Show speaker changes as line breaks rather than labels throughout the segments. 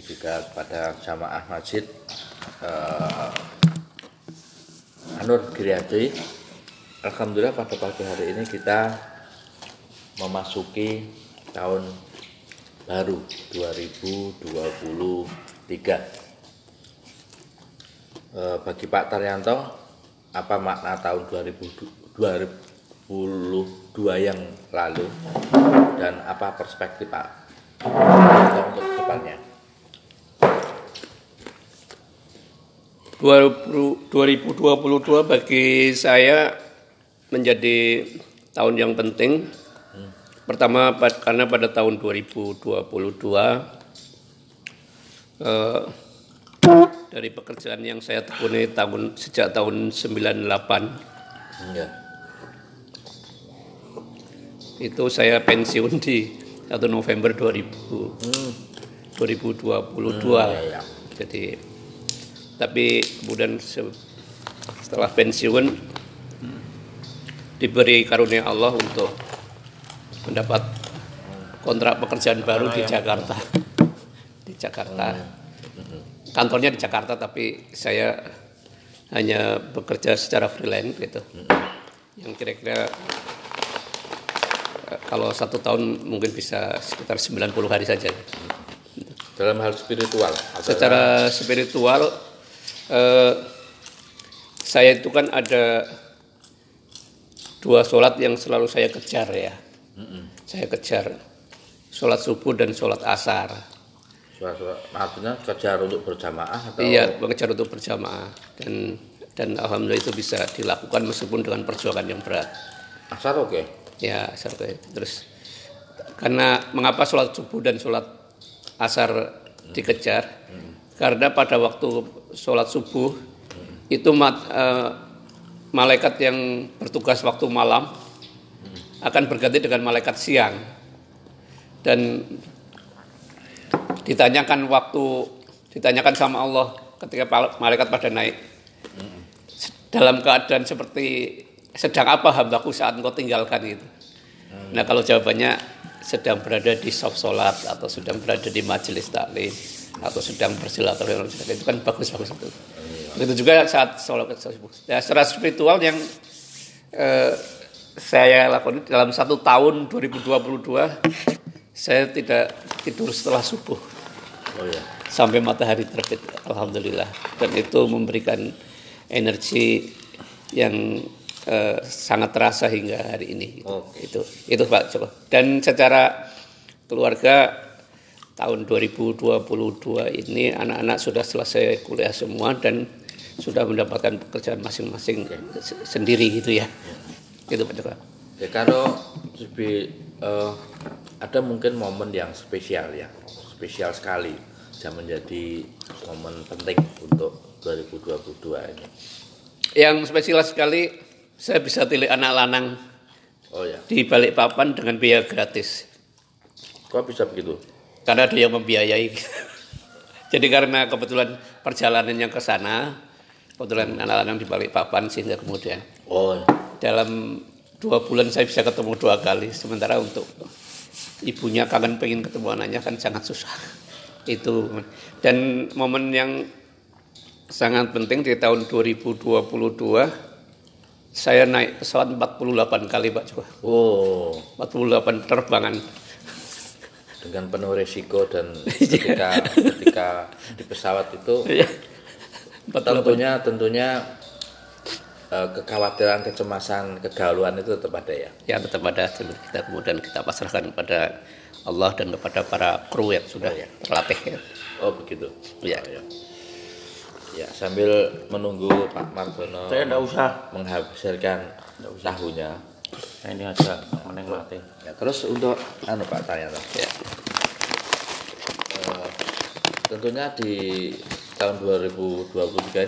juga kepada jamaah masjid eh, Anur Giryadi Alhamdulillah pada pagi hari ini kita memasuki tahun baru 2023 Eh, bagi Pak Taryanto apa makna tahun 2022 yang lalu? Dan apa perspektif Pak Taryanto untuk depannya
2022 bagi saya menjadi tahun yang penting. Pertama karena pada tahun 2022 eh, dari pekerjaan yang saya tekuni tahun sejak tahun 98
ya.
itu saya pensiun di 1 November 2000
Hmm.
2022.
ya, ya.
Jadi tapi kemudian se- setelah pensiun diberi karunia Allah untuk mendapat kontrak pekerjaan baru di Jakarta. Di Jakarta. Kantornya di Jakarta tapi saya hanya bekerja secara freelance gitu. Yang kira-kira eh, kalau satu tahun mungkin bisa sekitar 90 hari saja.
dalam hal spiritual
Secara spiritual eh, saya itu kan ada dua sholat yang selalu saya kejar ya. Saya kejar sholat subuh dan sholat asar.
maksudnya kejar untuk berjamaah atau
Iya, mengejar untuk berjamaah dan dan alhamdulillah itu bisa dilakukan meskipun dengan perjuangan yang berat.
asar oke
Ya, asar kayak gitu. terus karena mengapa sholat subuh dan sholat asar dikejar? Karena pada waktu sholat subuh itu mat- eh, malaikat yang bertugas waktu malam akan berganti dengan malaikat siang. Dan ditanyakan waktu ditanyakan sama Allah ketika malaikat pada naik. Dalam keadaan seperti sedang apa hambaku saat engkau tinggalkan itu. Nah kalau jawabannya sedang berada di soft sholat atau sedang berada di majelis taklim atau sedang bersilaturahmi itu kan bagus-bagus itu. Begitu juga saat sholat subuh. Ya, secara spiritual yang eh, saya lakukan dalam satu tahun 2022 saya tidak tidur setelah subuh.
Oh ya
sampai matahari terbit alhamdulillah. Dan itu memberikan energi yang eh, sangat terasa hingga hari ini.
Oke.
itu itu Pak. Coba. Dan secara keluarga tahun 2022 ini anak-anak sudah selesai kuliah semua dan sudah mendapatkan pekerjaan masing-masing se- sendiri gitu ya. Itu Pak Joko.
Ya kalau lebih eh, ada mungkin momen yang spesial ya spesial sekali dan menjadi momen penting untuk 2022 ini.
Yang spesial sekali saya bisa pilih anak lanang
oh ya.
di balik papan dengan biaya gratis.
Kok bisa begitu
karena ada yang membiayai. Jadi karena kebetulan perjalanannya ke sana, kebetulan anak-anak di balik papan sehingga kemudian
oh
dalam dua bulan saya bisa ketemu dua kali. Sementara untuk ibunya kangen pengen ketemu anaknya kan sangat susah. Itu dan momen yang sangat penting di tahun 2022 saya naik pesawat 48 kali Pak Joko.
oh
48 terbangan.
Dengan penuh resiko dan ketika ketika di pesawat itu
Iya. 48
tentunya tentunya eh, kekhawatiran kecemasan kegalauan itu tetap ada ya
ya tetap ada kita kemudian kita pasrahkan kepada Allah dan kepada para kru yang sudah terlatih ya.
oh begitu
Ya.
Oh, ya. ya sambil menunggu Pak Margono
Saya enggak usah.
menghasilkan tahunya
Nah, ini aja menikmati.
ya, terus untuk anu Pak tanya.
Ya.
Eh, tentunya di tahun 2023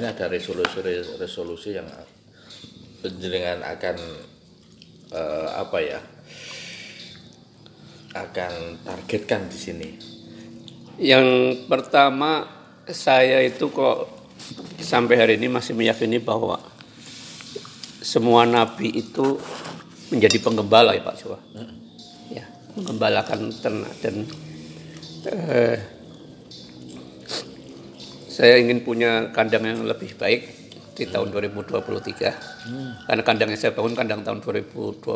ini ada resolusi-resolusi yang penjenengan akan eh, apa ya akan targetkan di sini.
Yang pertama saya itu kok sampai hari ini masih meyakini bahwa semua nabi itu menjadi penggembala ya Pak Jawa. Ya, menggembalakan ternak dan eh, saya ingin punya kandang yang lebih baik di tahun 2023 karena kandang yang saya bangun kandang tahun 2017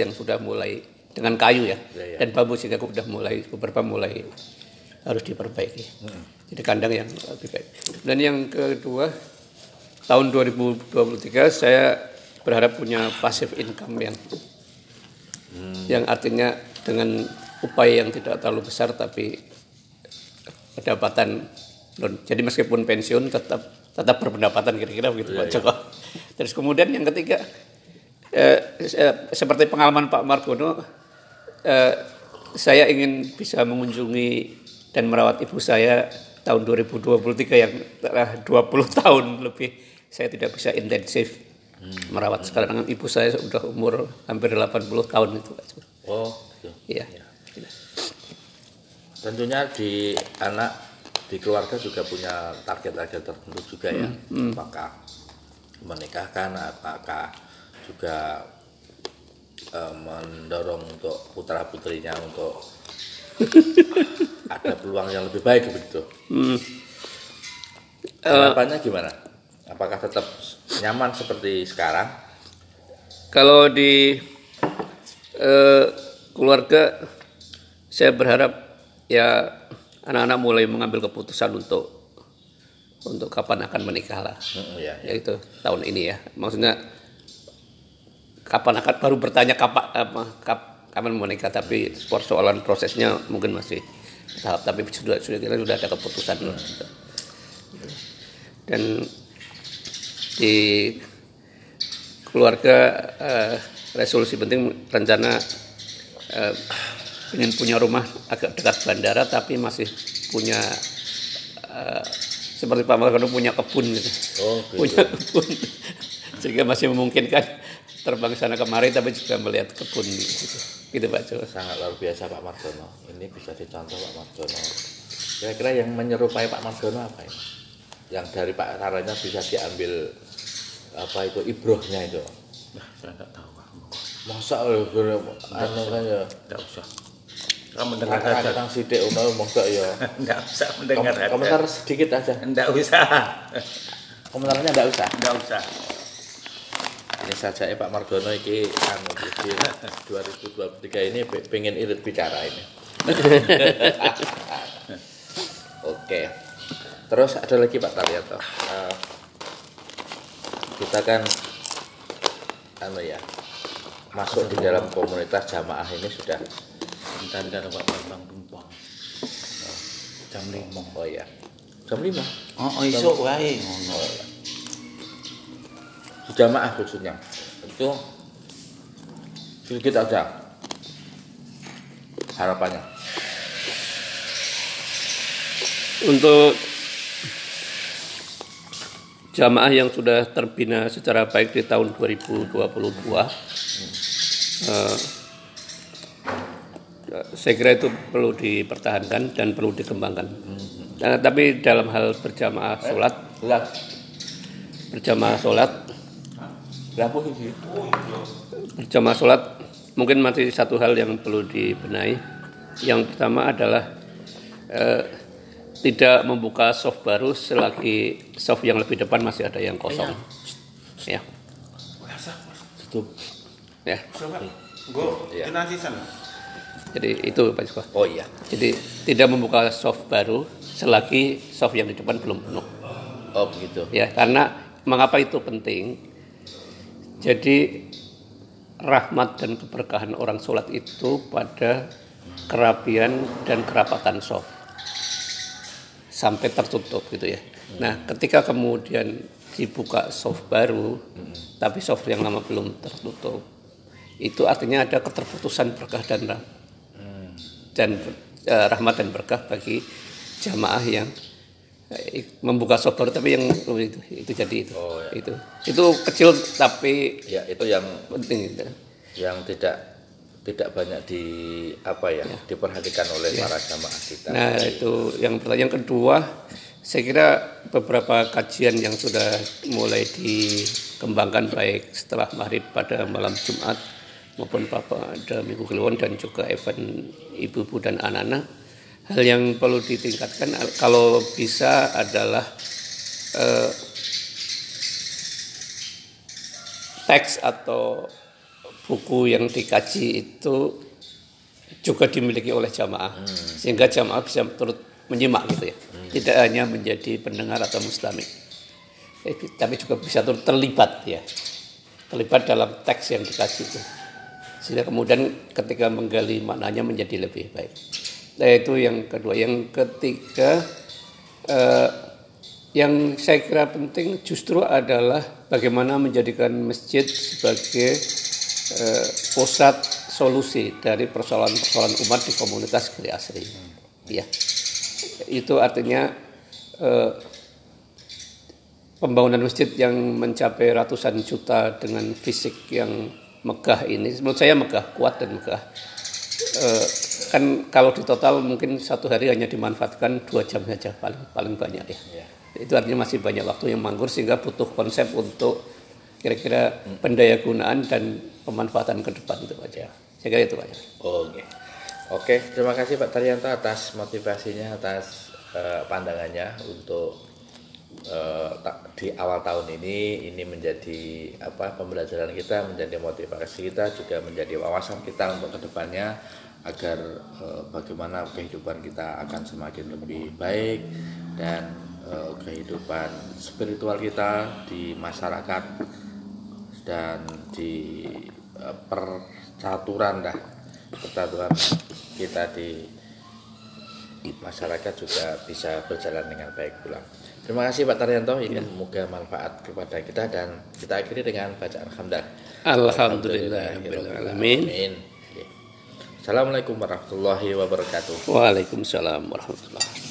yang sudah mulai dengan kayu ya.
Ya, ya.
dan bambu sehingga sudah mulai beberapa mulai harus diperbaiki. Jadi kandang yang lebih baik. Dan yang kedua tahun 2023 saya berharap punya passive income yang yang artinya dengan upaya yang tidak terlalu besar tapi pendapatan jadi meskipun pensiun tetap tetap berpendapatan kira-kira begitu Pak Joko. Terus kemudian yang ketiga eh, eh, seperti pengalaman Pak Margono eh, saya ingin bisa mengunjungi dan merawat ibu saya tahun 2023 yang telah 20 tahun lebih saya tidak bisa intensif merawat sekarang ibu saya sudah umur hampir 80 tahun itu Pak Joko.
Oh, gitu.
Iya.
Tentunya di anak di keluarga juga punya target-target tertentu juga ya. Apakah menikahkan, apakah juga eh, mendorong untuk putra putrinya untuk ada peluang yang lebih baik begitu. Harapannya gimana? Apakah tetap nyaman seperti sekarang?
Kalau di eh, keluarga, saya berharap ya anak-anak mulai mengambil keputusan untuk untuk kapan akan menikah lah.
Hmm, ya, ya.
Yaitu tahun ini ya. Maksudnya kapan akan baru bertanya kapan apa, kap- kapan mau menikah tapi persoalan prosesnya mungkin masih tahap tapi sudah sudah kita sudah ada keputusan dan di keluarga eh, resolusi penting rencana eh, ingin punya rumah agak dekat bandara tapi masih punya eh, seperti Pak Margono punya kebun gitu
Oh, gitu.
punya kebun sehingga masih memungkinkan terbang sana kemari tapi juga melihat kebun gitu, gitu Pak Jo.
sangat luar biasa Pak Margono. Ini bisa dicontoh Pak Margono. Kira-kira yang menyerupai Pak Margono apa ini? Yang dari Pak Saranya bisa diambil apa itu ibrohnya itu.
Nah, saya nggak tahu. Pak.
Masa loh, anu kan ya.
Nggak usah. Kamu mendengar saja.
Kadang-kadang sidik umum monggo ya.
Nggak usah mendengar
Kom-
saja.
Komentar sedikit aja.
Nggak usah.
Komentarnya enggak usah.
Nggak usah.
Ini saja ya Pak Margono ini anu di 2023 ini pe- pengen irit bicara ini. Oke. Terus ada lagi Pak Taryanto. Eh, kita kan anu ya masuk di dalam komunitas jamaah ini sudah
Bentar bentar Pak. Bambang Tumpang. Jam lima.
oh ya. Jam 5
Oh, oh iso wae ngono.
jamaah khususnya itu sedikit aja harapannya.
Untuk jamaah yang sudah terbina secara baik di tahun 2022, eh, saya kira itu perlu dipertahankan dan perlu dikembangkan. Nah, tapi dalam hal berjamaah sholat,
lah
berjamaah sholat,
berapa sih
berjamaah sholat mungkin masih satu hal yang perlu dibenahi. Yang pertama adalah eh, tidak membuka soft baru selagi soft yang lebih depan masih ada yang kosong. Ya,
tutup
ya.
Gue
Iya.
Jadi itu Pak Joko.
oh iya
Jadi tidak membuka soft baru selagi soft yang di depan belum penuh.
oh begitu
Ya, karena mengapa itu penting? Jadi rahmat dan keberkahan orang sholat itu pada kerapian dan kerapatan soft sampai tertutup gitu ya. Nah, ketika kemudian dibuka soft baru, tapi soft yang lama belum tertutup, itu artinya ada keterputusan berkah dan rah- dan eh, rahmat dan berkah bagi jamaah yang eh, membuka soft baru tapi yang itu itu jadi itu.
Oh, ya.
itu itu kecil tapi
ya itu yang
penting itu.
yang tidak tidak banyak di apa ya, diperhatikan oleh para jamaah kita.
Nah itu yang pertanyaan kedua, saya kira beberapa kajian yang sudah mulai dikembangkan baik setelah maghrib pada malam Jumat maupun pada minggu kliwon dan juga event ibu-ibu dan anak-anak. Hal yang perlu ditingkatkan kalau bisa adalah eh, teks atau buku yang dikaji itu juga dimiliki oleh jamaah. Hmm. sehingga jamaah bisa turut menyimak gitu ya. Hmm. tidak hanya menjadi pendengar atau mustami eh, tapi juga bisa turut terlibat ya. Terlibat dalam teks yang dikaji itu sehingga kemudian ketika menggali maknanya menjadi lebih baik. Nah, itu yang kedua. Yang ketiga eh, yang saya kira penting justru adalah bagaimana menjadikan masjid sebagai eh, pusat solusi dari persoalan-persoalan umat di komunitas Giri Asri. Ya, itu artinya eh, pembangunan masjid yang mencapai ratusan juta dengan fisik yang megah ini, menurut saya megah, kuat dan megah. Eh, kan kalau di total mungkin satu hari hanya dimanfaatkan dua jam saja paling paling banyak ya. ya itu artinya masih banyak waktu yang manggur sehingga butuh konsep untuk kira-kira pendaya gunaan dan pemanfaatan ke depan itu aja. Saya kira itu aja.
Oke. Oke, terima kasih Pak Taryanto atas motivasinya, atas uh, pandangannya untuk uh, di awal tahun ini ini menjadi apa pembelajaran kita, menjadi motivasi kita, juga menjadi wawasan kita untuk ke depannya agar uh, bagaimana kehidupan kita akan semakin lebih baik dan uh, kehidupan spiritual kita di masyarakat dan di percaturan dah percaturan kita di masyarakat juga bisa berjalan dengan baik pula. Terima kasih Pak Taryanto, ini ya. semoga manfaat kepada kita dan kita akhiri dengan bacaan hamdan.
Alhamdulillah,
Amin. Assalamualaikum warahmatullahi wabarakatuh.
Waalaikumsalam warahmatullahi wabarakatuh.